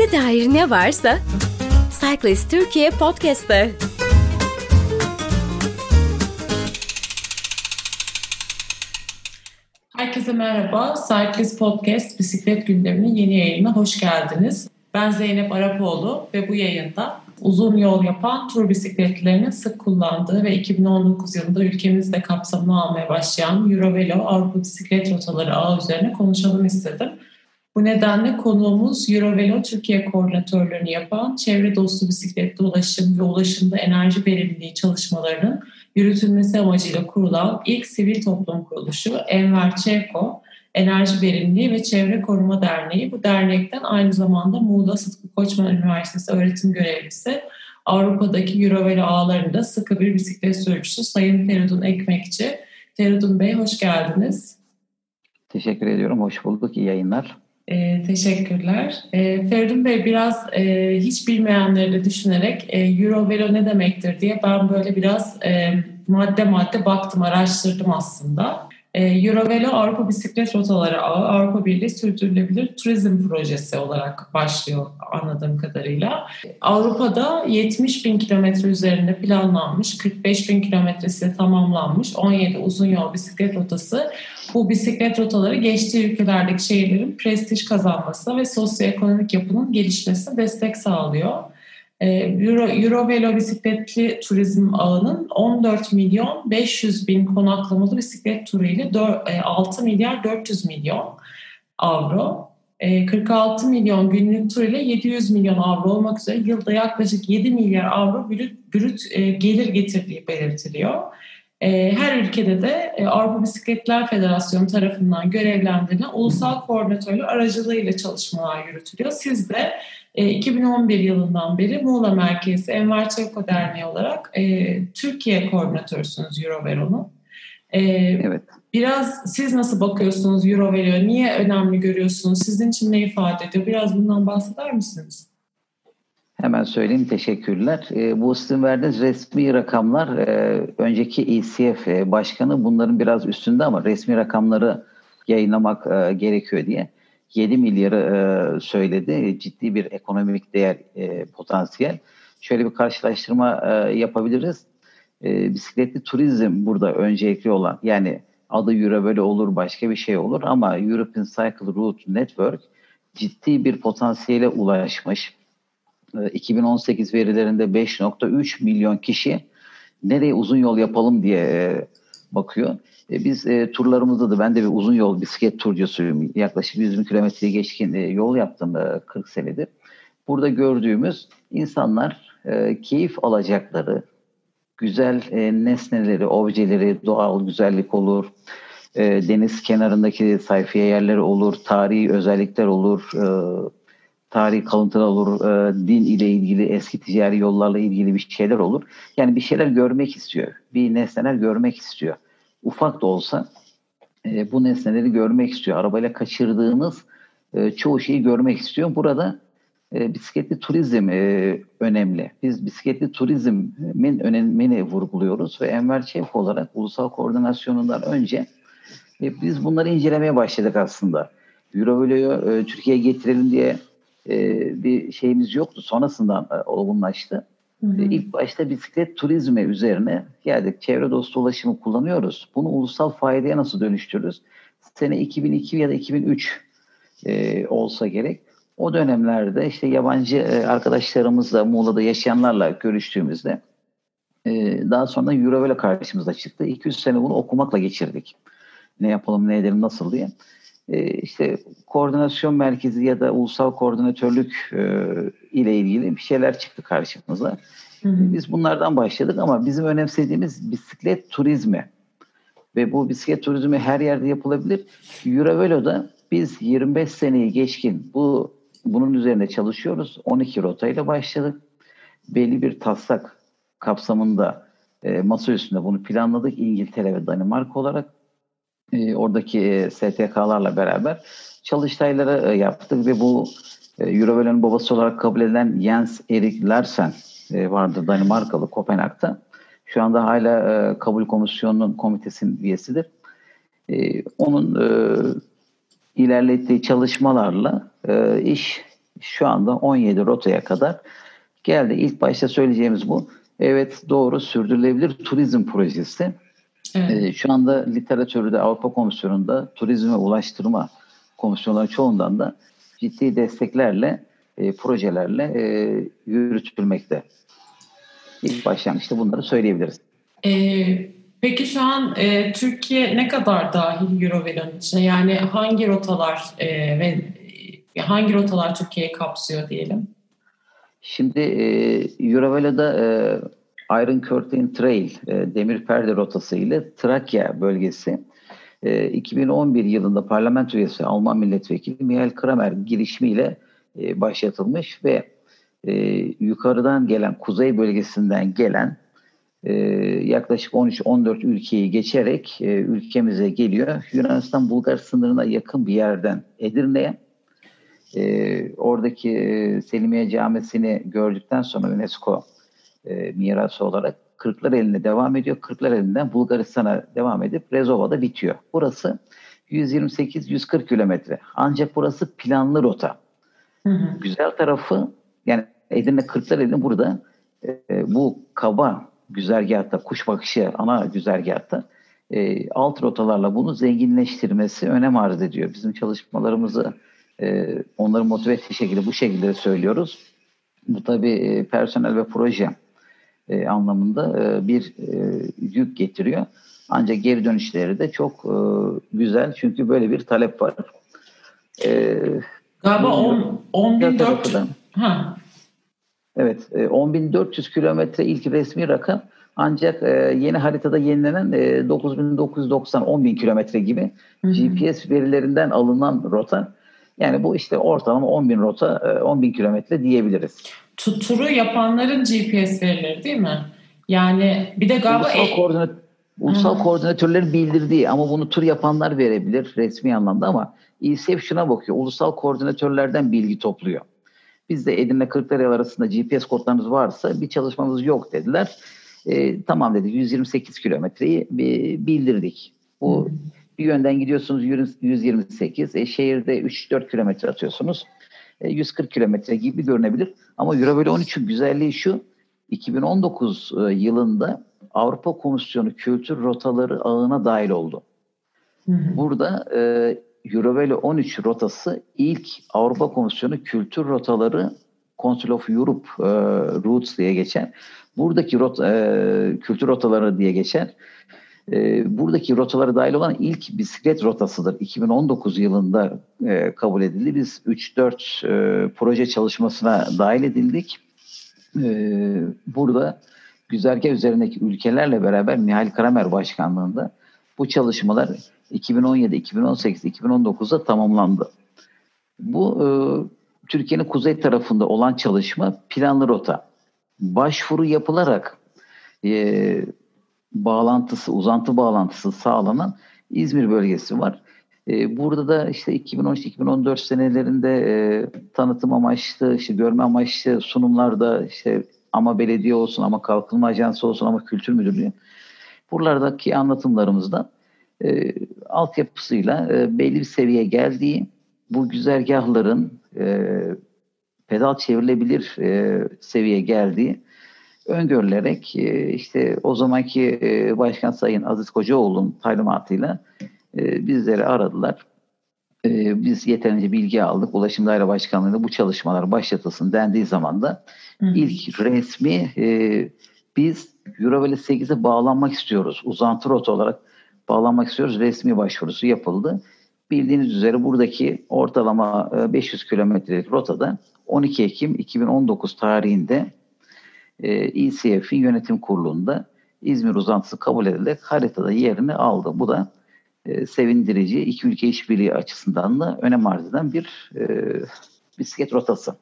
Bisiklete dair ne varsa Cyclist Türkiye Podcast'ta. Herkese merhaba. Cyclist Podcast bisiklet gündeminin yeni yayınına hoş geldiniz. Ben Zeynep Arapoğlu ve bu yayında uzun yol yapan tur bisikletlerinin sık kullandığı ve 2019 yılında ülkemizde kapsamını almaya başlayan Eurovelo Avrupa Bisiklet Rotaları ağı üzerine konuşalım istedim. Bu nedenle konuğumuz Eurovelo Türkiye koordinatörlüğünü yapan çevre dostu bisikletli ulaşım ve ulaşımda enerji verimliliği çalışmalarının yürütülmesi amacıyla kurulan ilk sivil toplum kuruluşu Enver Çevko, Enerji Verimliliği ve Çevre Koruma Derneği. Bu dernekten aynı zamanda Muğla Sıtkı Koçman Üniversitesi öğretim görevlisi, Avrupa'daki Eurovelo ağlarında sıkı bir bisiklet sürücüsü Sayın Feridun Ekmekçi. Feridun Bey hoş geldiniz. Teşekkür ediyorum. Hoş bulduk. İyi yayınlar. E, teşekkürler. E, Feridun Bey biraz e, hiç bilmeyenleri de düşünerek e, Eurovelo ne demektir diye ben böyle biraz e, madde madde baktım, araştırdım aslında. E, Eurovelo Avrupa Bisiklet Rotaları Ağı Avrupa Birliği Sürdürülebilir Turizm Projesi olarak başlıyor anladığım kadarıyla. Avrupa'da 70 bin kilometre üzerinde planlanmış, 45 bin kilometresi tamamlanmış 17 uzun yol bisiklet rotası bu bisiklet rotaları geçtiği ülkelerdeki şehirlerin prestij kazanmasına ve sosyoekonomik yapının gelişmesine destek sağlıyor. Ee, Euro, Eurovelo bisikletli turizm ağının 14 milyon 500 bin konaklamalı bisiklet turu ile 6 milyar 400 milyon avro. 46 ee, milyon günlük tur ile 700 milyon avro olmak üzere yılda yaklaşık 7 milyar avro brüt, brüt e, gelir getirdiği belirtiliyor. Ee, her ülkede de e, Avrupa Bisikletler Federasyonu tarafından görevlendirilen ulusal koordinatörler aracılığıyla çalışmalar yürütülüyor. Siz de 2011 e, yılından beri Muğla merkezi Enver Çevko Derneği olarak e, Türkiye koordinatörsünüz Eurovero'nun. Evet. Biraz siz nasıl bakıyorsunuz Eurovero'ya? Niye önemli görüyorsunuz? Sizin için ne ifade ediyor? Biraz bundan bahseder misiniz? Hemen söyleyeyim teşekkürler. E, bu sizin verdiğiniz resmi rakamlar e, önceki ECF e, başkanı bunların biraz üstünde ama resmi rakamları yayınlamak e, gerekiyor diye 7 milyarı e, söyledi. Ciddi bir ekonomik değer e, potansiyel. Şöyle bir karşılaştırma e, yapabiliriz. E, bisikletli turizm burada öncelikli olan yani adı Euro böyle olur başka bir şey olur ama European Cycle Route Network ciddi bir potansiyele ulaşmış 2018 ee, verilerinde 5.3 milyon kişi nereye uzun yol yapalım diye e, bakıyor. E, biz e, turlarımızda da ben de bir uzun yol bisiklet turcusuyum. Yaklaşık 100 bin kilometreyi geçkin yol yaptım 40 senedir. Burada gördüğümüz insanlar keyif alacakları güzel nesneleri, objeleri, doğal güzellik olur, deniz kenarındaki sayfiye yerleri olur, tarihi özellikler olur, tarihi kalıntılar olur, e, din ile ilgili, eski ticari yollarla ilgili bir şeyler olur. Yani bir şeyler görmek istiyor. Bir nesneler görmek istiyor. Ufak da olsa e, bu nesneleri görmek istiyor. Arabayla kaçırdığınız e, çoğu şeyi görmek istiyor. Burada e, bisikletli turizm e, önemli. Biz bisikletli turizmin önemini vurguluyoruz ve Enver Çevik olarak ulusal koordinasyonundan önce e, biz bunları incelemeye başladık aslında. Eurovolo'yu e, Türkiye'ye getirelim diye e, bir şeyimiz yoktu. Sonrasında e, olgunlaştı. Hı hı. İlk başta bisiklet turizmi üzerine geldik. Çevre dostu ulaşımı kullanıyoruz. Bunu ulusal faydaya nasıl dönüştürürüz? Sene 2002 ya da 2003 e, olsa gerek. O dönemlerde işte yabancı e, arkadaşlarımızla Muğla'da yaşayanlarla görüştüğümüzde e, daha sonra Eurovelo karşımıza çıktı. 200 sene bunu okumakla geçirdik. Ne yapalım, ne edelim, nasıl diye. E, işte koordinasyon merkezi ya da ulusal koordinatörlük e, ile ilgili bir şeyler çıktı karşımıza. Hı hı. Biz bunlardan başladık ama bizim önemsediğimiz bisiklet turizmi ve bu bisiklet turizmi her yerde yapılabilir. Eurovelo'da biz 25 seneyi geçkin bu bunun üzerine çalışıyoruz. 12 rotayla başladık. Belli bir taslak kapsamında e, masa üstünde bunu planladık İngiltere ve Danimarka olarak e, oradaki e, STK'larla beraber çalıştayları e, yaptık ve bu e, Eurovele'nin babası olarak kabul edilen Jens Erik Larsen e, vardı Danimarkalı Kopenhag'da. Şu anda hala e, kabul komisyonunun komitesinin üyesidir. E, onun e, ilerlettiği çalışmalarla e, iş şu anda 17 rotaya kadar geldi. İlk başta söyleyeceğimiz bu. Evet doğru sürdürülebilir turizm projesi. Evet. Ee, şu anda literatürde Avrupa Komisyonu'nda turizm ve ulaştırma komisyonları çoğundan da ciddi desteklerle, e, projelerle e, yürütülmekte. İlk başlangıçta bunları söyleyebiliriz. Ee, peki şu an e, Türkiye ne kadar dahil Eurovel'in içine? Yani hangi rotalar e, ve e, hangi rotalar Türkiye'yi kapsıyor diyelim? Şimdi e, Eurovel'de e, Iron Curtain Trail, e, demir perde rotası ile Trakya bölgesi e, 2011 yılında parlamento üyesi Alman milletvekili Michael Kramer girişimiyle e, başlatılmış ve e, yukarıdan gelen, kuzey bölgesinden gelen e, yaklaşık 13-14 ülkeyi geçerek e, ülkemize geliyor. Yunanistan Bulgar sınırına yakın bir yerden Edirne'ye e, oradaki e, Selimiye Camisi'ni gördükten sonra UNESCO e, mirası olarak Kırklar eline devam ediyor. Kırklar elinden Bulgaristan'a devam edip Rezova'da bitiyor. Burası 128-140 kilometre. Ancak burası planlı rota. Hı hı. Güzel tarafı yani Edirne Kırklareli burada e, bu kaba güzergahta, kuş bakışı ana güzergahta e, alt rotalarla bunu zenginleştirmesi önem arz ediyor. Bizim çalışmalarımızı e, onları motive ettiği şekilde bu şekilde söylüyoruz. Bu tabii e, personel ve proje e, anlamında e, bir e, yük getiriyor. Ancak geri dönüşleri de çok e, güzel çünkü böyle bir talep var. E, Galiba 10.400 ha. Evet, 10.400 e, kilometre ilk resmi rakam. Ancak e, yeni haritada yenilenen e, 9990 10.000 kilometre gibi hı hı. GPS verilerinden alınan rota. Yani bu işte ortalama 10.000 rota, e, 10.000 kilometre diyebiliriz. Turu yapanların GPS verileri değil mi? Yani bir de galiba... Ulusal, e- koordinat, ulusal koordinatörlerin bildirdiği ama bunu tur yapanlar verebilir resmi anlamda ama İSEF şuna bakıyor. Ulusal koordinatörlerden bilgi topluyor. Biz de Edirne Kırklareli arasında GPS kodlarınız varsa bir çalışmamız yok dediler. E, tamam dedi 128 kilometreyi bildirdik. Bu bir yönden gidiyorsunuz 128, e, şehirde 3-4 kilometre atıyorsunuz. E, 140 kilometre gibi görünebilir. Ama Euro 13'ün güzelliği şu, 2019 e, yılında Avrupa Komisyonu kültür rotaları ağına dahil oldu. Hı hı. Burada e, Eurovelo 13 rotası ilk Avrupa Komisyonu kültür rotaları Council of Europe e, Routes diye geçen buradaki rot, e, kültür rotaları diye geçer. E, buradaki rotalara dahil olan ilk bisiklet rotasıdır. 2019 yılında e, kabul edildi. Biz 3-4 e, proje çalışmasına dahil edildik. E, burada güzergah üzerindeki ülkelerle beraber Mihail Kramer başkanlığında bu çalışmalar 2017, 2018, 2019'da tamamlandı. Bu e, Türkiye'nin kuzey tarafında olan çalışma planlı rota. Başvuru yapılarak e, bağlantısı, uzantı bağlantısı sağlanan İzmir bölgesi var. E, burada da işte 2013-2014 senelerinde e, tanıtım amaçlı, işte görme amaçlı sunumlarda işte ama belediye olsun, ama kalkınma ajansı olsun, ama kültür müdürlüğü. Buralardaki anlatımlarımızda e, altyapısıyla e, belli bir seviyeye geldiği, bu güzergahların e, pedal çevrilebilir e, seviyeye geldiği öngörülerek e, işte o zamanki e, Başkan Sayın Aziz Kocaoğlu'nun talimatıyla e, bizleri aradılar. Biz yeterince bilgi aldık. Ulaşım Daire Başkanlığı'nda bu çalışmalar başlatılsın dendiği zaman da ilk resmi biz Euroveli 8'e bağlanmak istiyoruz. Uzantı rota olarak bağlanmak istiyoruz. Resmi başvurusu yapıldı. Bildiğiniz üzere buradaki ortalama 500 kilometrelik rotada 12 Ekim 2019 tarihinde E yönetim kurulunda İzmir uzantısı kabul edilerek haritada yerini aldı. Bu da e, sevindirici iki ülke işbirliği açısından da önem arz eden bir e, bisiklet rotası.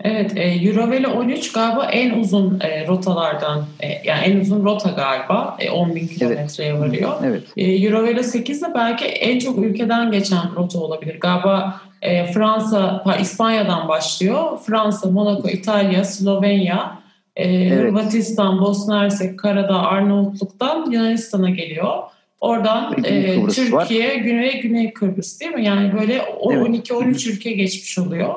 Evet, e, Eurovelo 13 galiba en uzun e, rotalardan, e, yani en uzun rota galiba, e, 10 bin kilometreye evet. varıyor. Evet. E, Eurovelo 8 de belki en çok ülkeden geçen rota olabilir. Galiba e, Fransa, İspanya'dan başlıyor. Fransa, Monaco, İtalya, Slovenya, evet. Hırvatistan, Bosna Hersek, Karadağ, Arnavutluk'tan Yunanistan'a geliyor. Oradan e, Türkiye, var. Güney Güney Kıbrıs değil mi? Yani böyle evet. 12-13 ülke geçmiş oluyor.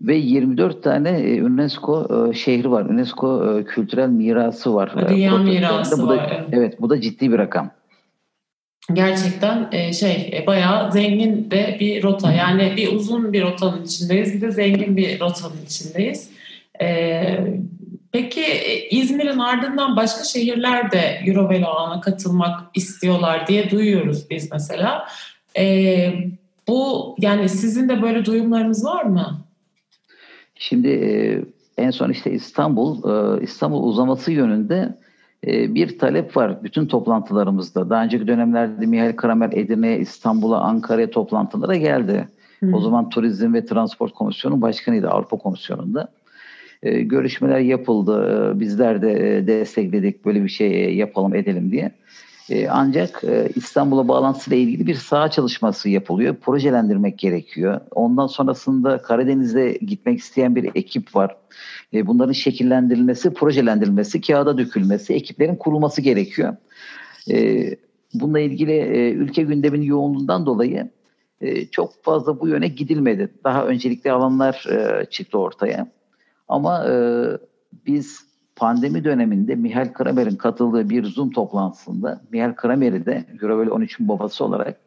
ve 24 tane e, UNESCO e, şehri var. UNESCO e, kültürel mirası var. Dünya mirası bu da, var. Evet bu da ciddi bir rakam. Gerçekten şey bayağı zengin de bir rota. Yani bir uzun bir rotanın içindeyiz. Bir de zengin bir rotanın içindeyiz. Peki İzmir'in ardından başka şehirler de Eurovelo ağına katılmak istiyorlar diye duyuyoruz biz mesela. Bu yani sizin de böyle duyumlarınız var mı? Şimdi e, en son işte İstanbul, e, İstanbul uzaması yönünde e, bir talep var bütün toplantılarımızda. Daha önceki dönemlerde Mihail Kramer Edirne'ye, İstanbul'a, Ankara'ya toplantılara geldi. Hı. O zaman Turizm ve Transport Komisyonu başkanıydı Avrupa Komisyonu'nda. Görüşmeler yapıldı. Bizler de destekledik böyle bir şey yapalım edelim diye. E, ancak e, İstanbul'a bağlantısıyla ilgili bir saha çalışması yapılıyor. Projelendirmek gerekiyor. Ondan sonrasında Karadeniz'e gitmek isteyen bir ekip var. E, bunların şekillendirilmesi, projelendirilmesi, kağıda dökülmesi, ekiplerin kurulması gerekiyor. E, bununla ilgili e, ülke gündeminin yoğunluğundan dolayı e, çok fazla bu yöne gidilmedi. Daha öncelikli alanlar e, çıktı ortaya. Ama e, biz pandemi döneminde Mihail Kramer'in katıldığı bir Zoom toplantısında Mihail Kramer'i de Eurovel 13'ün babası olarak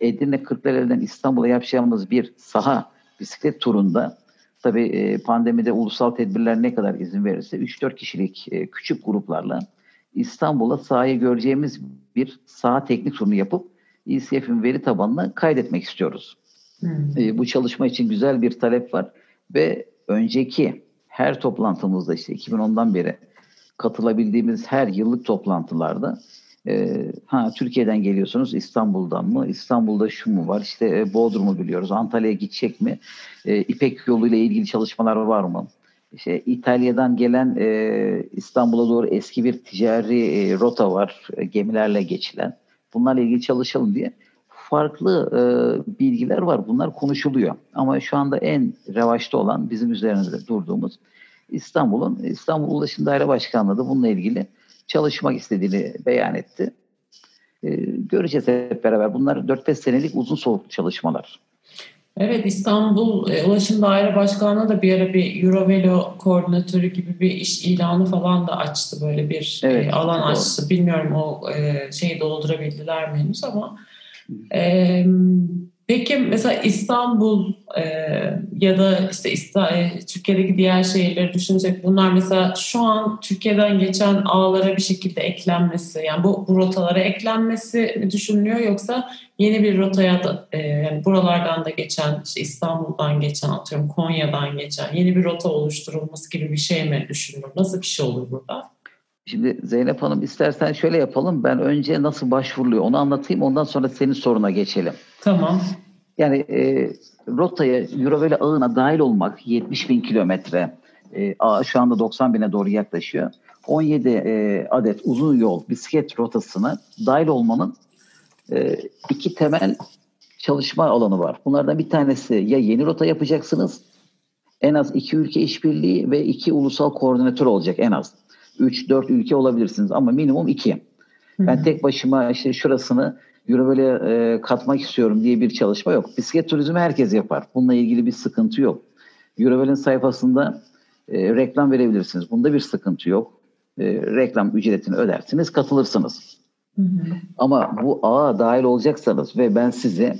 Edirne Kırklareli'den İstanbul'a yapacağımız bir saha bisiklet turunda tabii e, pandemide ulusal tedbirler ne kadar izin verirse 3-4 kişilik e, küçük gruplarla İstanbul'a sahaya göreceğimiz bir saha teknik turunu yapıp ECF'in veri tabanına kaydetmek istiyoruz. Hmm. E, bu çalışma için güzel bir talep var ve önceki her toplantımızda işte 2010'dan beri katılabildiğimiz her yıllık toplantılarda e, ha Türkiye'den geliyorsunuz İstanbul'dan mı? İstanbul'da şu mu var? İşte e, Bodrum'u biliyoruz. Antalya'ya gidecek mi? E, İpek yolu ile ilgili çalışmalar var mı? İşte İtalya'dan gelen e, İstanbul'a doğru eski bir ticari e, rota var. E, gemilerle geçilen. Bunlarla ilgili çalışalım diye farklı e, bilgiler var. Bunlar konuşuluyor. Ama şu anda en revaçta olan bizim üzerinde durduğumuz İstanbul'un İstanbul Ulaşım Daire Başkanlığı da bununla ilgili çalışmak istediğini beyan etti. E, göreceğiz hep beraber. Bunlar 4-5 senelik uzun soluklu çalışmalar. Evet İstanbul e, Ulaşım Daire Başkanlığı da bir ara bir Eurovelo koordinatörü gibi bir iş ilanı falan da açtı. Böyle bir e, evet, e, alan doğru. açtı. Bilmiyorum o e, şeyi doldurabildiler mi henüz ama e, peki mesela İstanbul e, ya da işte İsta, Türkiye'deki diğer şehirleri düşünecek bunlar mesela şu an Türkiye'den geçen ağlara bir şekilde eklenmesi yani bu, bu rotalara eklenmesi düşünülüyor yoksa yeni bir rotaya da e, yani buralardan da geçen işte İstanbul'dan geçen atıyorum Konya'dan geçen yeni bir rota oluşturulması gibi bir şey mi düşünülür? Nasıl bir şey olur burada? Şimdi Zeynep Hanım istersen şöyle yapalım. Ben önce nasıl başvuruluyor onu anlatayım. Ondan sonra senin soruna geçelim. Tamam. Yani e, rotaya Eurovele ağına dahil olmak 70 bin kilometre. E, şu anda 90 bine doğru yaklaşıyor. 17 e, adet uzun yol bisiklet rotasına dahil olmanın e, iki temel çalışma alanı var. Bunlardan bir tanesi ya yeni rota yapacaksınız en az iki ülke işbirliği ve iki ulusal koordinatör olacak en az. 3-4 ülke olabilirsiniz ama minimum 2. Ben tek başıma işte şurasını Eurovel'e e, katmak istiyorum diye bir çalışma yok. Bisiklet turizmi herkes yapar. Bununla ilgili bir sıkıntı yok. Eurovel'in sayfasında e, reklam verebilirsiniz. Bunda bir sıkıntı yok. E, reklam ücretini ödersiniz, katılırsınız. Hı hı. Ama bu ağa dahil olacaksanız ve ben sizi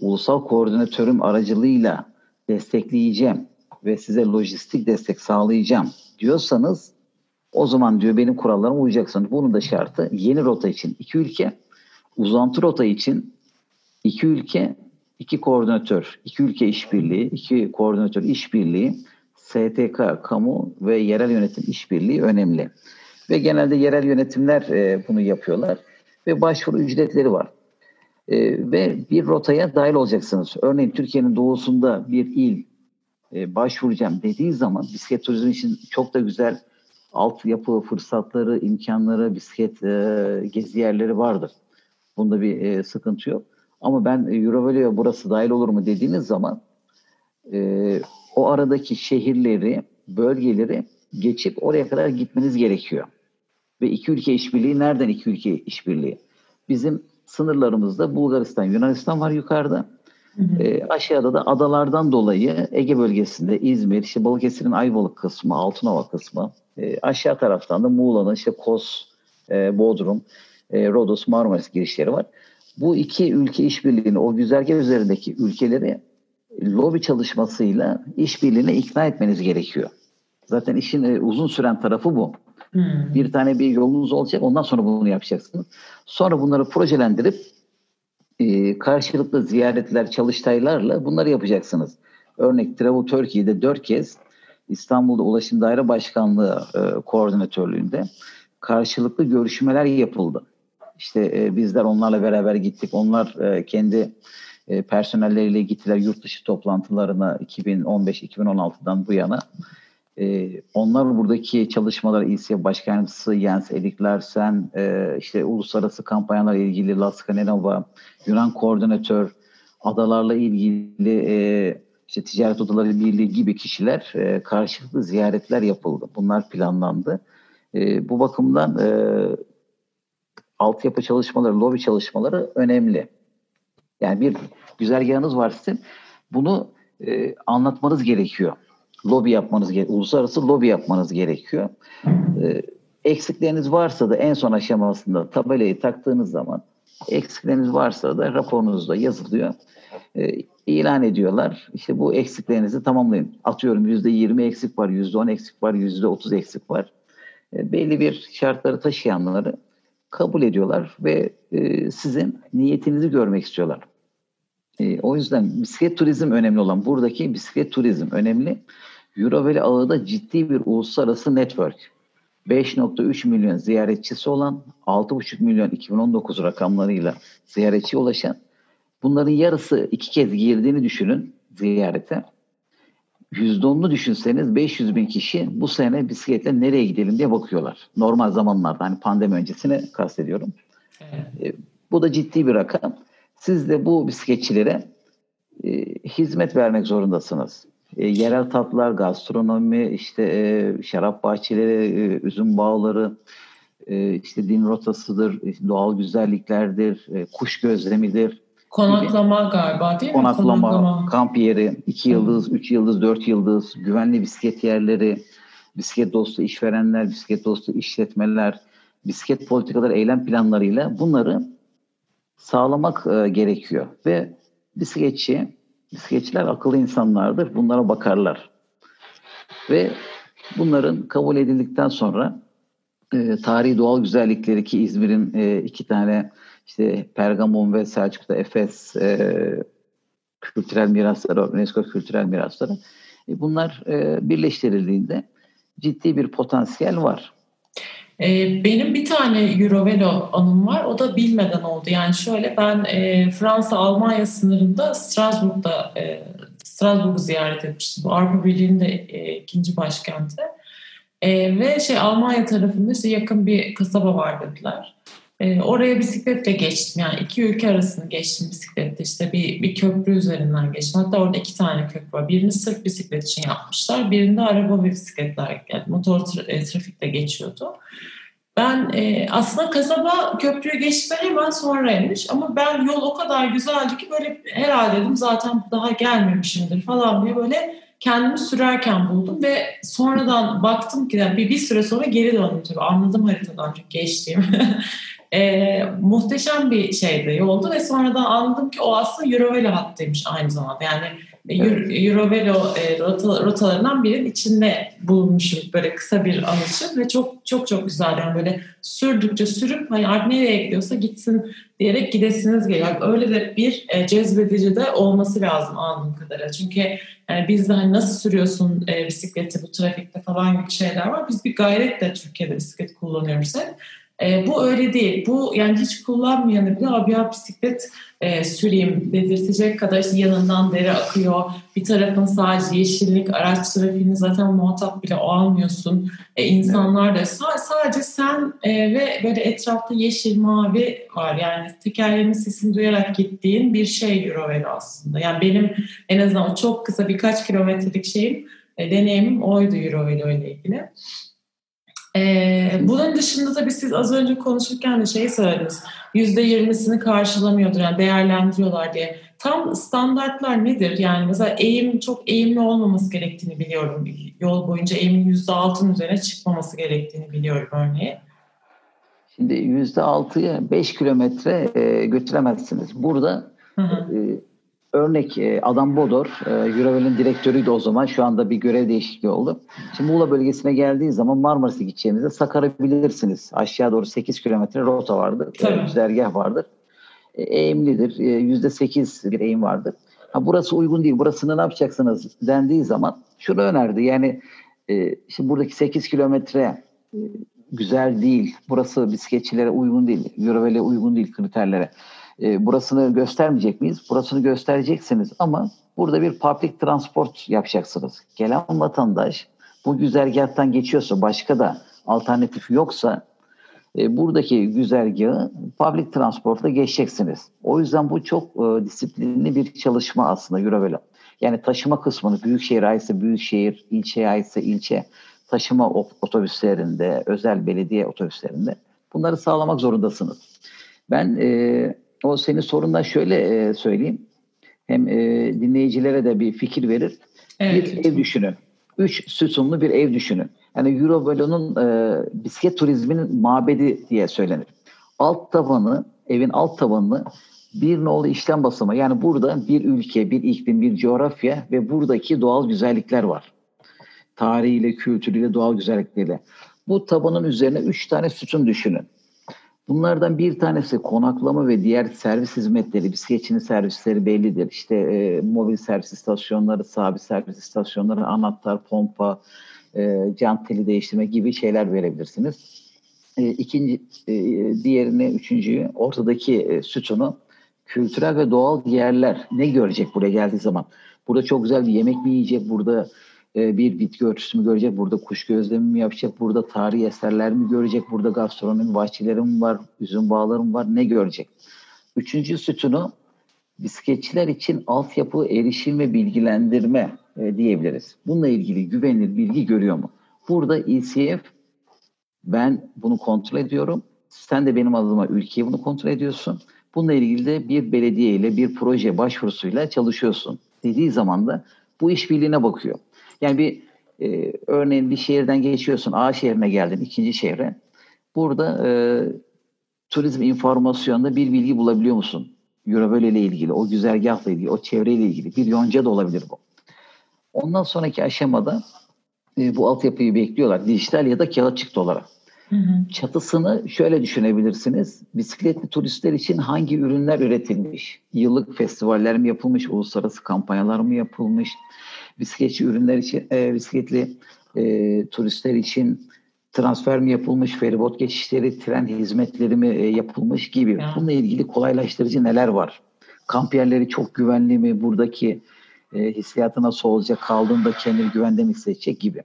ulusal koordinatörüm aracılığıyla destekleyeceğim ve size lojistik destek sağlayacağım diyorsanız o zaman diyor benim kurallarıma uyacaksınız. Bunun da şartı yeni rota için iki ülke, uzantı rota için iki ülke, iki koordinatör, iki ülke işbirliği, iki koordinatör işbirliği, STK, kamu ve yerel yönetim işbirliği önemli. Ve genelde yerel yönetimler e, bunu yapıyorlar ve başvuru ücretleri var. E, ve bir rotaya dahil olacaksınız. Örneğin Türkiye'nin doğusunda bir il e, başvuracağım dediği zaman bisiklet turizmi için çok da güzel altyapı fırsatları, imkanları, bisiklet e, gezi yerleri vardır. Bunda bir e, sıkıntı yok. Ama ben Eurovelo'ya burası dahil olur mu dediğiniz zaman e, o aradaki şehirleri, bölgeleri geçip oraya kadar gitmeniz gerekiyor. Ve iki ülke işbirliği nereden iki ülke işbirliği? Bizim sınırlarımızda Bulgaristan, Yunanistan var yukarıda. E, aşağıda da adalardan dolayı Ege bölgesinde İzmir, işte Balıkesir'in Ayvalık kısmı, Altınova kısmı, e, aşağı taraftan da Muğla'nın işte Kos, e, Bodrum, e, Rodos, Marmaris girişleri var. Bu iki ülke işbirliğini, o güzergah üzerindeki ülkeleri lobi çalışmasıyla işbirliğine ikna etmeniz gerekiyor. Zaten işin e, uzun süren tarafı bu. Hmm. Bir tane bir yolunuz olacak, ondan sonra bunu yapacaksınız. Sonra bunları projelendirip e, karşılıklı ziyaretler, çalıştaylarla bunları yapacaksınız. Örnek Travel Turkey'de dört kez İstanbul'da Ulaşım Daire Başkanlığı e, koordinatörlüğünde karşılıklı görüşmeler yapıldı. İşte e, bizler onlarla beraber gittik. Onlar e, kendi e, personelleriyle gittiler yurt dışı toplantılarına 2015-2016'dan bu yana. E, onlar buradaki çalışmalar İSİA Başkanımızı Jens Erik Larsen, e, işte uluslararası kampanyalar ilgili Laska Nenova, Yunan koordinatör, adalarla ilgili e, işte ticaret odaları birliği gibi kişiler e, karşılıklı ziyaretler yapıldı. Bunlar planlandı. E, bu bakımdan e, altyapı çalışmaları, lobi çalışmaları önemli. Yani bir güzergahınız var sizin. Bunu e, anlatmanız gerekiyor. Lobi yapmanız gerekiyor. Uluslararası lobi yapmanız gerekiyor. E, eksikleriniz varsa da en son aşamasında tabelayı taktığınız zaman eksikleriniz varsa da raporunuzda yazılıyor. E, ilan ediyorlar. İşte bu eksiklerinizi tamamlayın. Atıyorum %20 eksik var, %10 eksik var, %30 eksik var. E, belli bir şartları taşıyanları kabul ediyorlar ve e, sizin niyetinizi görmek istiyorlar. E, o yüzden bisiklet turizm önemli olan buradaki bisiklet turizm önemli. Euroveli ağı da ciddi bir uluslararası network. 5.3 milyon ziyaretçisi olan 6.5 milyon 2019 rakamlarıyla ziyaretçi ulaşan bunların yarısı iki kez girdiğini düşünün ziyarete. %10'unu düşünseniz 500 bin kişi bu sene bisikletle nereye gidelim diye bakıyorlar. Normal zamanlarda hani pandemi öncesine kastediyorum. Evet. E, bu da ciddi bir rakam. Siz de bu bisikletçilere e, hizmet vermek zorundasınız. E, yerel tatlar, gastronomi, işte e, şarap bahçeleri, e, üzüm bağları, e, işte din rotasıdır, doğal güzelliklerdir, e, kuş gözlemidir Konaklama galiba değil mi? Konaklama, Konaklama. kamp yeri, 2 yıldız, 3 yıldız, 4 yıldız, güvenli bisiklet yerleri, bisiklet dostu işverenler, bisiklet dostu işletmeler, bisiklet politikaları, eylem planlarıyla bunları sağlamak e, gerekiyor. Ve bisikletçi, bisikletçiler akıllı insanlardır. Bunlara bakarlar. Ve bunların kabul edildikten sonra e, tarihi doğal güzellikleri ki İzmir'in e, iki tane işte Pergamon ve Selçuk'ta Efes e, kültürel mirasları, UNESCO kültürel mirasları. E, bunlar e, birleştirildiğinde ciddi bir potansiyel var. E, benim bir tane Eurovelo anım var. O da bilmeden oldu. Yani şöyle ben e, Fransa-Almanya sınırında Strasbourg'da e, Strasbourg'u ziyaret etmiştim. Avrupa Birliği'nin de e, ikinci başkenti. E, ve şey Almanya tarafında işte yakın bir kasaba var dediler. E, oraya bisikletle geçtim. Yani iki ülke arasını geçtim bisikletle. İşte bir, bir köprü üzerinden geçtim. Hatta orada iki tane köprü var. Birini sırf bisiklet için yapmışlar. Birinde araba ve bisikletler, yani motor tra- e, trafikle geçiyordu. Ben e, aslında kasaba köprüyü geçtikten hemen sonraymış ama ben yol o kadar güzeldi ki böyle herhalde dedim zaten daha gelmemişimdir falan diye böyle kendimi sürerken buldum ve sonradan baktım ki yani bir, bir süre sonra geri döndüm tabii anladım haritadan çünkü geçtiğimi e, muhteşem bir şeydi yoldu ve sonradan anladım ki o aslında Eurovelo hattıymış aynı zamanda. Yani evet. Eurovelo e, rota, rotalarından birinin içinde bulunmuşum böyle kısa bir anışı ve çok çok çok güzel yani böyle sürdükçe sürüp hani artık nereye gidiyorsa gitsin diyerek gidesiniz geliyor. Yani öyle de bir e, cezbedici de olması lazım anladığım kadarıyla. Çünkü yani bizde hani nasıl sürüyorsun e, bisikleti bu trafikte falan gibi şeyler var. Biz bir gayretle Türkiye'de bisiklet kullanıyoruz hep. E, bu öyle değil. Bu yani hiç kullanmayanı bile abi ya bisiklet e, süreyim dedirtecek kadar işte yanından deri akıyor. Bir tarafın sadece yeşillik, araç trafiğini zaten muhatap bile almıyorsun. E, insanlar da sadece sen e, ve böyle etrafta yeşil, mavi var. Yani tekerlerin sesini duyarak gittiğin bir şey Eurovelo aslında. Yani benim en azından çok kısa birkaç kilometrelik şeyim, e, deneyimim oydu Eurovelo ile ilgili. Ee, bunun dışında tabii siz az önce konuşurken de şey söylediniz. Yüzde yirmisini karşılamıyordur yani değerlendiriyorlar diye. Tam standartlar nedir? Yani mesela eğim çok eğimli olmaması gerektiğini biliyorum. Yol boyunca eğimin yüzde altının üzerine çıkmaması gerektiğini biliyorum örneğin. Şimdi yüzde altıya beş kilometre e, götüremezsiniz. Burada hı hı. E, Örnek e, Adam Bodor, e, Eurovel'in direktörüydü o zaman. Şu anda bir görev değişikliği oldu. Şimdi Muğla bölgesine geldiği zaman Marmaris'e gideceğinizde Sakar'a bilirsiniz. Aşağı doğru 8 kilometre rota vardır. Tabii. Güzergah vardır. E, eğimlidir. %8 bir eğim vardır. Ha, burası uygun değil. Burasını ne yapacaksınız dendiği zaman şunu önerdi. Yani şimdi buradaki 8 kilometre güzel değil. Burası bisikletçilere uygun değil. Eurovel'e uygun değil kriterlere e, burasını göstermeyecek miyiz? Burasını göstereceksiniz ama burada bir public transport yapacaksınız. Gelen vatandaş bu güzergahtan geçiyorsa başka da alternatif yoksa e, buradaki güzergahı public transportla geçeceksiniz. O yüzden bu çok e, disiplinli bir çalışma aslında Eurovelo. Yani taşıma kısmını büyükşehir aitse büyükşehir, ilçeye aitse ilçe taşıma otobüslerinde, özel belediye otobüslerinde bunları sağlamak zorundasınız. Ben e, o senin sorundan şöyle e, söyleyeyim. Hem e, dinleyicilere de bir fikir verir. Evet. Bir ev düşünün. Üç sütunlu bir ev düşünün. Yani Eurovolo'nun e, bisiklet turizminin mabedi diye söylenir. Alt tabanı, evin alt tabanını bir nolu işlem basımı. Yani burada bir ülke, bir iklim, bir coğrafya ve buradaki doğal güzellikler var. Tarihiyle, kültürüyle, doğal güzellikleriyle. Bu tabanın üzerine üç tane sütun düşünün. Bunlardan bir tanesi konaklama ve diğer servis hizmetleri, bisikletçinin servisleri bellidir. İşte e, mobil servis istasyonları, sabit servis istasyonları, anahtar, pompa, e, teli değiştirme gibi şeyler verebilirsiniz. E, ikinci, e, diğerini, üçüncüyü, ortadaki e, sütunu kültürel ve doğal yerler ne görecek buraya geldiği zaman? Burada çok güzel bir yemek mi yiyecek? Burada bir bitki örtüsü mü görecek, burada kuş gözlemi mi yapacak, burada tarihi eserler mi görecek, burada gastronomi bahçeleri mi var, üzüm bağları mı var, ne görecek? Üçüncü sütunu bisikletçiler için altyapı, erişim ve bilgilendirme e, diyebiliriz. Bununla ilgili güvenilir bilgi görüyor mu? Burada ECF ben bunu kontrol ediyorum. Sen de benim adıma ülkeyi bunu kontrol ediyorsun. Bununla ilgili de bir belediye ile bir proje başvurusuyla çalışıyorsun dediği zaman da bu işbirliğine bakıyor. Yani bir e, örneğin bir şehirden geçiyorsun A şehrine geldin ikinci şehre. Burada e, turizm informasyonunda bir bilgi bulabiliyor musun? Eurovöl ile ilgili, o güzergahla ilgili, o çevreyle ilgili bir yonca da olabilir bu. Ondan sonraki aşamada e, bu altyapıyı bekliyorlar. Dijital ya da kağıt çıktı olarak. Hı hı. Çatısını şöyle düşünebilirsiniz. Bisikletli turistler için hangi ürünler üretilmiş? Yıllık festivaller mi yapılmış? Uluslararası kampanyalar mı yapılmış? Bisikletçi ürünler için, e, bisikletli e, turistler için transfer mi yapılmış, feribot geçişleri, tren hizmetleri mi e, yapılmış gibi. Ya. Bununla ilgili kolaylaştırıcı neler var? Kamp yerleri çok güvenli mi? Buradaki e, hissiyatı nasıl olacak? Kaldığında kendini güvende mi hissedecek gibi.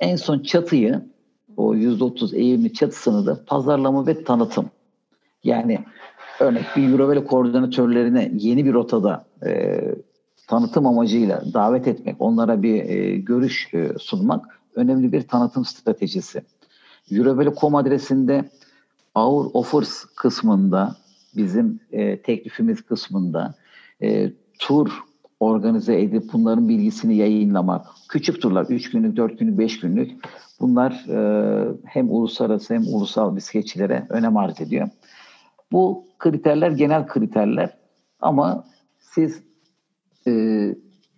En son çatıyı, o %30 eğimli çatısını da pazarlama ve tanıtım. Yani örnek bir Eurovelo koordinatörlerine yeni bir rotada e, tanıtım amacıyla davet etmek, onlara bir e, görüş e, sunmak önemli bir tanıtım stratejisi. Eurovelo.com adresinde Our Offers kısmında, bizim e, teklifimiz kısmında e, tur organize edip bunların bilgisini yayınlamak. Küçük turlar, 3 günlük, 4 günlük, 5 günlük. Bunlar e, hem uluslararası hem ulusal bisikletçilere önem arz ediyor. Bu kriterler genel kriterler ama siz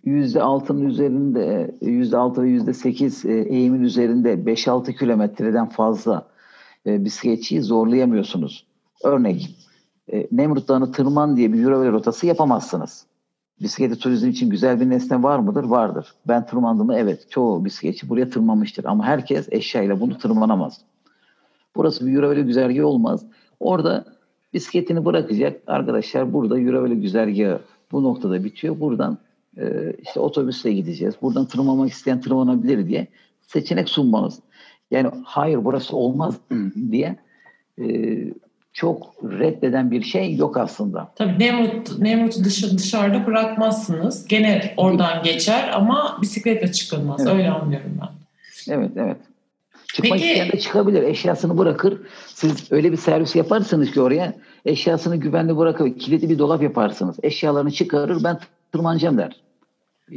yüzde altının üzerinde yüzde altı ve yüzde sekiz e, eğimin üzerinde 5-6 kilometreden fazla e, bisikletçiyi zorlayamıyorsunuz. Örnek e, Nemrut Dağı'nı tırman diye bir Eurovelo rotası yapamazsınız. Bisiklet turizm için güzel bir nesne var mıdır? Vardır. Ben tırmandım mı? Evet. Çoğu bisikletçi buraya tırmanmıştır. Ama herkes eşyayla bunu tırmanamaz. Burası bir Eurovelo güzergahı olmaz. Orada bisikletini bırakacak. Arkadaşlar burada Eurovelo güzergahı bu noktada bitiyor. Buradan e, işte otobüsle gideceğiz. Buradan tırmanmak isteyen tırmanabilir diye seçenek sunmanız. Yani hayır burası olmaz diye e, çok reddeden bir şey yok aslında. Tabii Nemrut, Nemrut'u dışarı, dışarıda bırakmazsınız. Gene oradan geçer ama bisikletle çıkılmaz. Evet. Öyle anlıyorum ben. Evet, evet. Çıkmak Peki. isteyen de çıkabilir. Eşyasını bırakır. Siz öyle bir servis yaparsınız ki oraya eşyasını güvenli bırakır. Kilitli bir dolap yaparsınız. Eşyalarını çıkarır ben tırmanacağım der.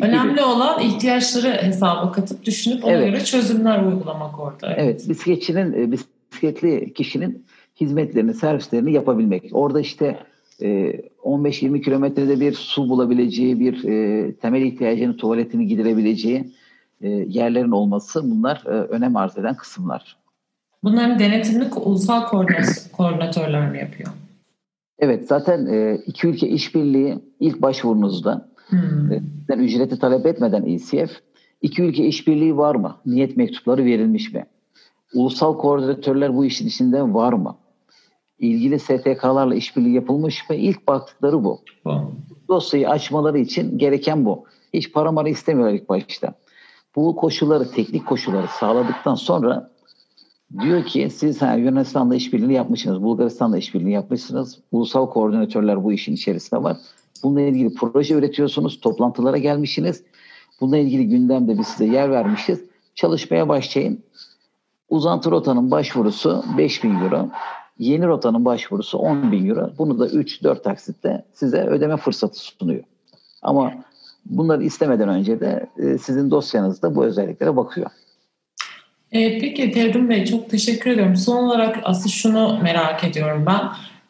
Önemli gibi. olan ihtiyaçları hesaba katıp düşünüp ona evet. göre çözümler uygulamak orada. Evet, evet bisikletçinin, e, bisikletli kişinin hizmetlerini, servislerini yapabilmek. Orada işte 15-20 e, kilometrede bir su bulabileceği, bir e, temel ihtiyacını, tuvaletini giderebileceği yerlerin olması bunlar önem arz eden kısımlar. Bunların denetimini ulusal koordinatörler mi yapıyor? Evet, zaten iki ülke işbirliği ilk başvurunuzda Hmm. ücreti talep etmeden ECF iki ülke işbirliği var mı? Niyet mektupları verilmiş mi? Ulusal koordinatörler bu işin içinde var mı? İlgili STK'larla işbirliği yapılmış mı? İlk baktıkları bu. Hmm. Dosyayı açmaları için gereken bu. Hiç para mara istemiyorlar ilk başta. Bu koşulları, teknik koşulları sağladıktan sonra diyor ki siz ha, Yunanistan'la işbirliğini yapmışsınız, Bulgaristan'la işbirliğini yapmışsınız. Ulusal koordinatörler bu işin içerisinde var. Bununla ilgili proje üretiyorsunuz, toplantılara gelmişsiniz. Bununla ilgili gündemde biz size yer vermişiz. Çalışmaya başlayın. Uzantı rotanın başvurusu 5 bin euro. Yeni rotanın başvurusu 10 bin euro. Bunu da 3-4 taksitte size ödeme fırsatı sunuyor. Ama bunları istemeden önce de e, sizin dosyanızda bu özelliklere bakıyor. E, peki Tevrim Bey çok teşekkür ediyorum. Son olarak asıl şunu merak ediyorum ben.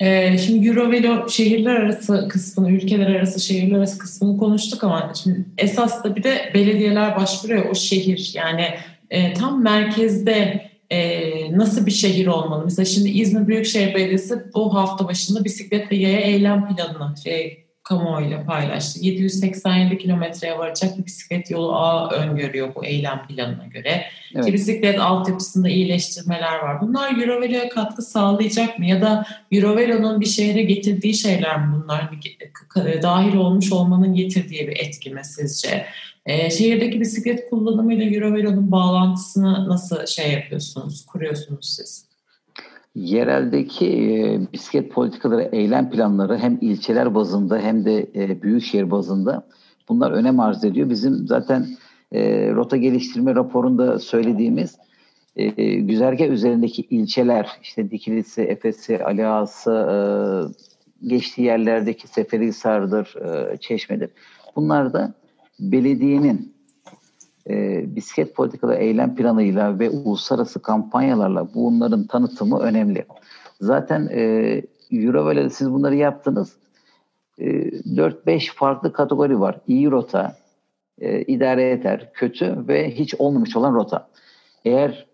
Ee, şimdi Eurovelo şehirler arası kısmını, ülkeler arası şehirler arası kısmını konuştuk ama şimdi esas da bir de belediyeler başvuruyor o şehir. Yani e, tam merkezde e, nasıl bir şehir olmalı? Mesela şimdi İzmir Büyükşehir Belediyesi bu hafta başında bisiklet ve yaya eylem planını şey, kamuoyuyla paylaştı. 787 kilometreye varacak bir bisiklet yolu ağı öngörüyor bu eylem planına göre. Evet. Ki bisiklet altyapısında iyileştirmeler var. Bunlar Eurovelo'ya katkı sağlayacak mı? Ya da Eurovelo'nun bir şehre getirdiği şeyler mi bunlar? Dahil olmuş olmanın getirdiği bir etki mi sizce? Ee, şehirdeki bisiklet kullanımıyla Eurovelo'nun bağlantısını nasıl şey yapıyorsunuz, kuruyorsunuz siz? Yereldeki e, bisiklet politikaları, eylem planları hem ilçeler bazında hem de e, büyükşehir bazında bunlar önem arz ediyor. Bizim zaten e, rota geliştirme raporunda söylediğimiz e, güzergah üzerindeki ilçeler, işte Dikilisi, Efes'i, Ali Ağası, e, geçtiği yerlerdeki Seferihisar'dır, e, Çeşme'dir. Bunlar da belediyenin e, bisiklet politikaları eylem planıyla ve uluslararası kampanyalarla bunların tanıtımı önemli. Zaten e, Eurovel'de siz bunları yaptınız. E, 4-5 farklı kategori var. İyi rota, e, idare eder, kötü ve hiç olmamış olan rota. Eğer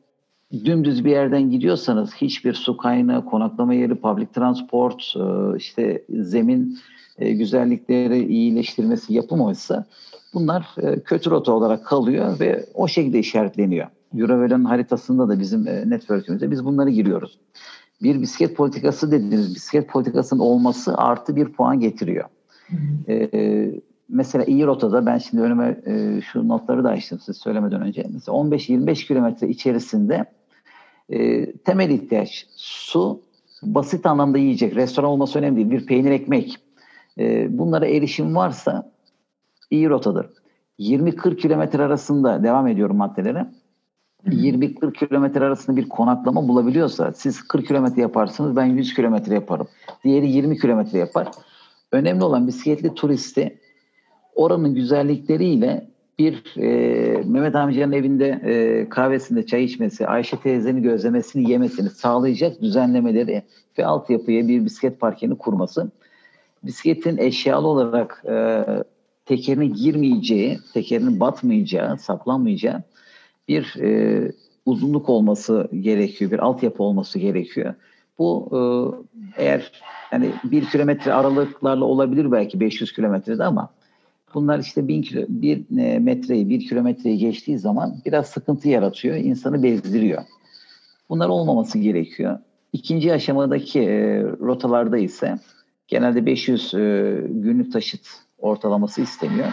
dümdüz bir yerden gidiyorsanız hiçbir su kaynağı, konaklama yeri, public transport, e, işte zemin e, güzellikleri iyileştirmesi yapılmamışsa Bunlar e, kötü rota olarak kalıyor ve o şekilde işaretleniyor. Eurovel'in haritasında da bizim e, network'ümüzde biz bunları giriyoruz. Bir bisiklet politikası dediğiniz bisiklet politikasının olması artı bir puan getiriyor. Ee, mesela iyi rotada ben şimdi önüme e, şu notları da açtım size söylemeden önce. Mesela 15-25 kilometre içerisinde e, temel ihtiyaç su, basit anlamda yiyecek. Restoran olması önemli değil. Bir peynir ekmek. E, bunlara erişim varsa iyi rotadır. 20-40 kilometre arasında devam ediyorum maddelere. 20-40 kilometre arasında bir konaklama bulabiliyorsa siz 40 kilometre yaparsınız ben 100 kilometre yaparım. Diğeri 20 kilometre yapar. Önemli olan bisikletli turisti oranın güzellikleriyle bir e, Mehmet amcanın evinde e, kahvesinde çay içmesi, Ayşe teyzenin gözlemesini yemesini sağlayacak düzenlemeleri ve altyapıya bir bisiklet parkini kurması. Bisikletin eşyalı olarak e, tekerinin girmeyeceği, tekerinin batmayacağı, saplanmayacağı bir e, uzunluk olması gerekiyor, bir altyapı olması gerekiyor. Bu e, eğer yani bir kilometre aralıklarla olabilir belki 500 kilometrede ama bunlar işte bin kilo, bir e, metreyi, bir kilometreyi geçtiği zaman biraz sıkıntı yaratıyor, insanı bezdiriyor. Bunlar olmaması gerekiyor. İkinci aşamadaki e, rotalarda ise genelde 500 e, günlük taşıt ortalaması isteniyor.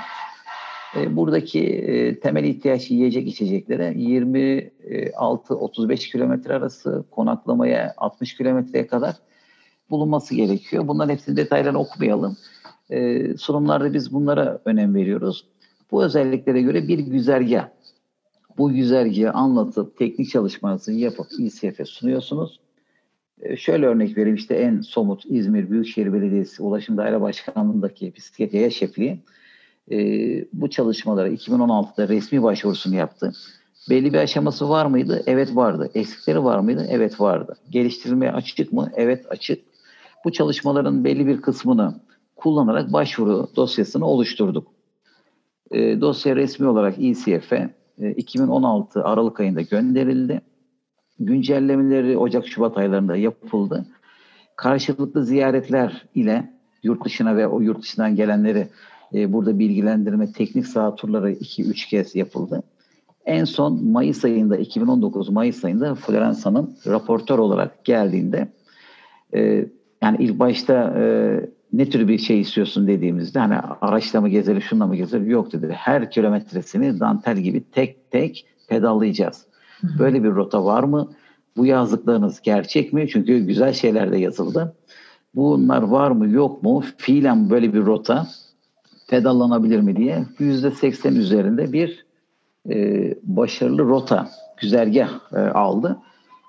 E, buradaki e, temel ihtiyaç yiyecek içeceklere 26-35 kilometre arası konaklamaya 60 kilometreye kadar bulunması gerekiyor. Bunların hepsini detaylarını okumayalım. E, sunumlarda biz bunlara önem veriyoruz. Bu özelliklere göre bir güzergah bu güzergahı anlatıp teknik çalışmanızı yapıp İSYF'e sunuyorsunuz. E, şöyle örnek vereyim işte en somut İzmir Büyükşehir Belediyesi Ulaşım Daire Başkanlığı'ndaki bisiklet yaya şefliği e, bu çalışmalara 2016'da resmi başvurusunu yaptı. Belli bir aşaması var mıydı? Evet vardı. Eksikleri var mıydı? Evet vardı. Geliştirilmeye açık mı? Evet açık. Bu çalışmaların belli bir kısmını kullanarak başvuru dosyasını oluşturduk. E, dosya resmi olarak İSİF'e e, 2016 Aralık ayında gönderildi. Güncellemeleri Ocak-Şubat aylarında yapıldı. Karşılıklı ziyaretler ile yurt dışına ve o yurt dışından gelenleri e, burada bilgilendirme teknik saha turları 2-3 kez yapıldı. En son Mayıs ayında 2019 Mayıs ayında Floransa'nın raportör olarak geldiğinde e, yani ilk başta e, ne tür bir şey istiyorsun dediğimizde hani araçla mı gezelim şunla mı gezelim yok dedi. Her kilometresini dantel gibi tek tek pedallayacağız. Böyle bir rota var mı? Bu yazdıklarınız gerçek mi? Çünkü güzel şeyler de yazıldı. Bunlar var mı yok mu? Fiilen böyle bir rota pedallanabilir mi diye %80 üzerinde bir e, başarılı rota, güzergah e, aldı.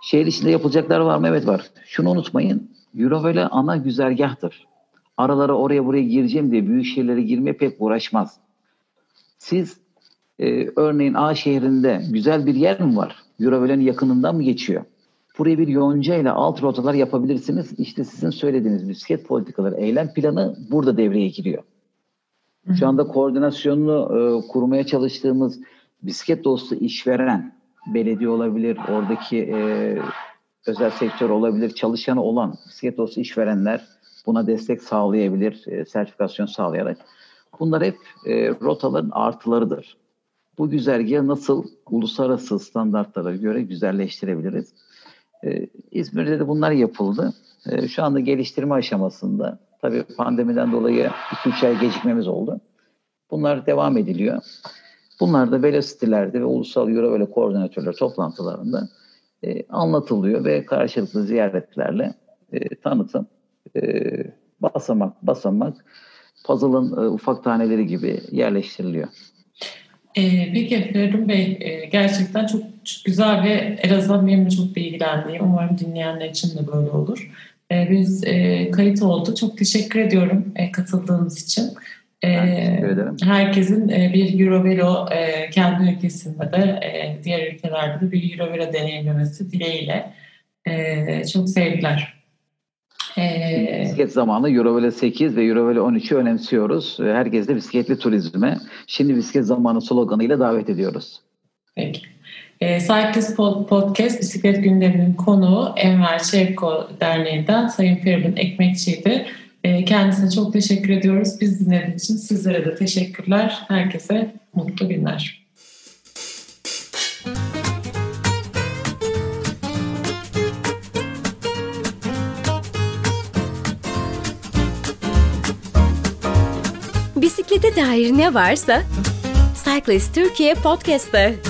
Şehir içinde yapılacaklar var mı? Evet var. Şunu unutmayın. Eurovele ana güzergahtır. Aralara oraya buraya gireceğim diye büyük şehirlere girmeye pek uğraşmaz. Siz e, örneğin A şehrinde güzel bir yer mi var? Eurovele'nin yakınından mı geçiyor? Buraya bir yonca ile alt rotalar yapabilirsiniz. İşte sizin söylediğiniz bisiklet politikaları, eylem planı burada devreye giriyor. Şu anda koordinasyonunu e, kurmaya çalıştığımız bisiklet dostu işveren, belediye olabilir, oradaki e, özel sektör olabilir, çalışanı olan bisiklet dostu işverenler buna destek sağlayabilir, e, sertifikasyon sağlayarak. Bunlar hep e, rotaların artılarıdır. Bu güzergahı nasıl uluslararası standartlara göre güzelleştirebiliriz? E, İzmir'de de bunlar yapıldı. E, şu anda geliştirme aşamasında. Tabii pandemiden dolayı 2-3 ay gecikmemiz oldu. Bunlar devam ediliyor. Bunlar da velocity'lerde ve ulusal Eurovelo koordinatörler toplantılarında e, anlatılıyor ve karşılıklı ziyaretlerle e, tanıtım, e, basamak basamak puzzle'ın e, ufak taneleri gibi yerleştiriliyor. Ee, peki Feridun Bey e, gerçekten çok, çok güzel ve en azından benim de çok bilgilendiğim umarım dinleyenler için de böyle olur. Ee, biz e, kayıt oldu. Çok teşekkür ediyorum e, katıldığınız için. Ee, herkesin e, bir Eurovelo e, kendi ülkesinde de e, diğer ülkelerde de bir Eurovelo deneyimlemesi dileğiyle. E, çok sevgiler. Ee, bisiklet zamanı Eurovelo 8 ve Eurovelo 13'ü önemsiyoruz. Herkes de bisikletli turizme. Şimdi bisiklet zamanı sloganıyla davet ediyoruz. Peki. E, Cyclist Podcast bisiklet gündeminin konuğu Enver Çevko Derneği'nden Sayın Feridun Ekmekçi'ydi. E, kendisine çok teşekkür ediyoruz. Biz dinlediğiniz için sizlere de teşekkürler. Herkese mutlu günler. Dair ne varsa Cyclist Türkiye Podcast'ta.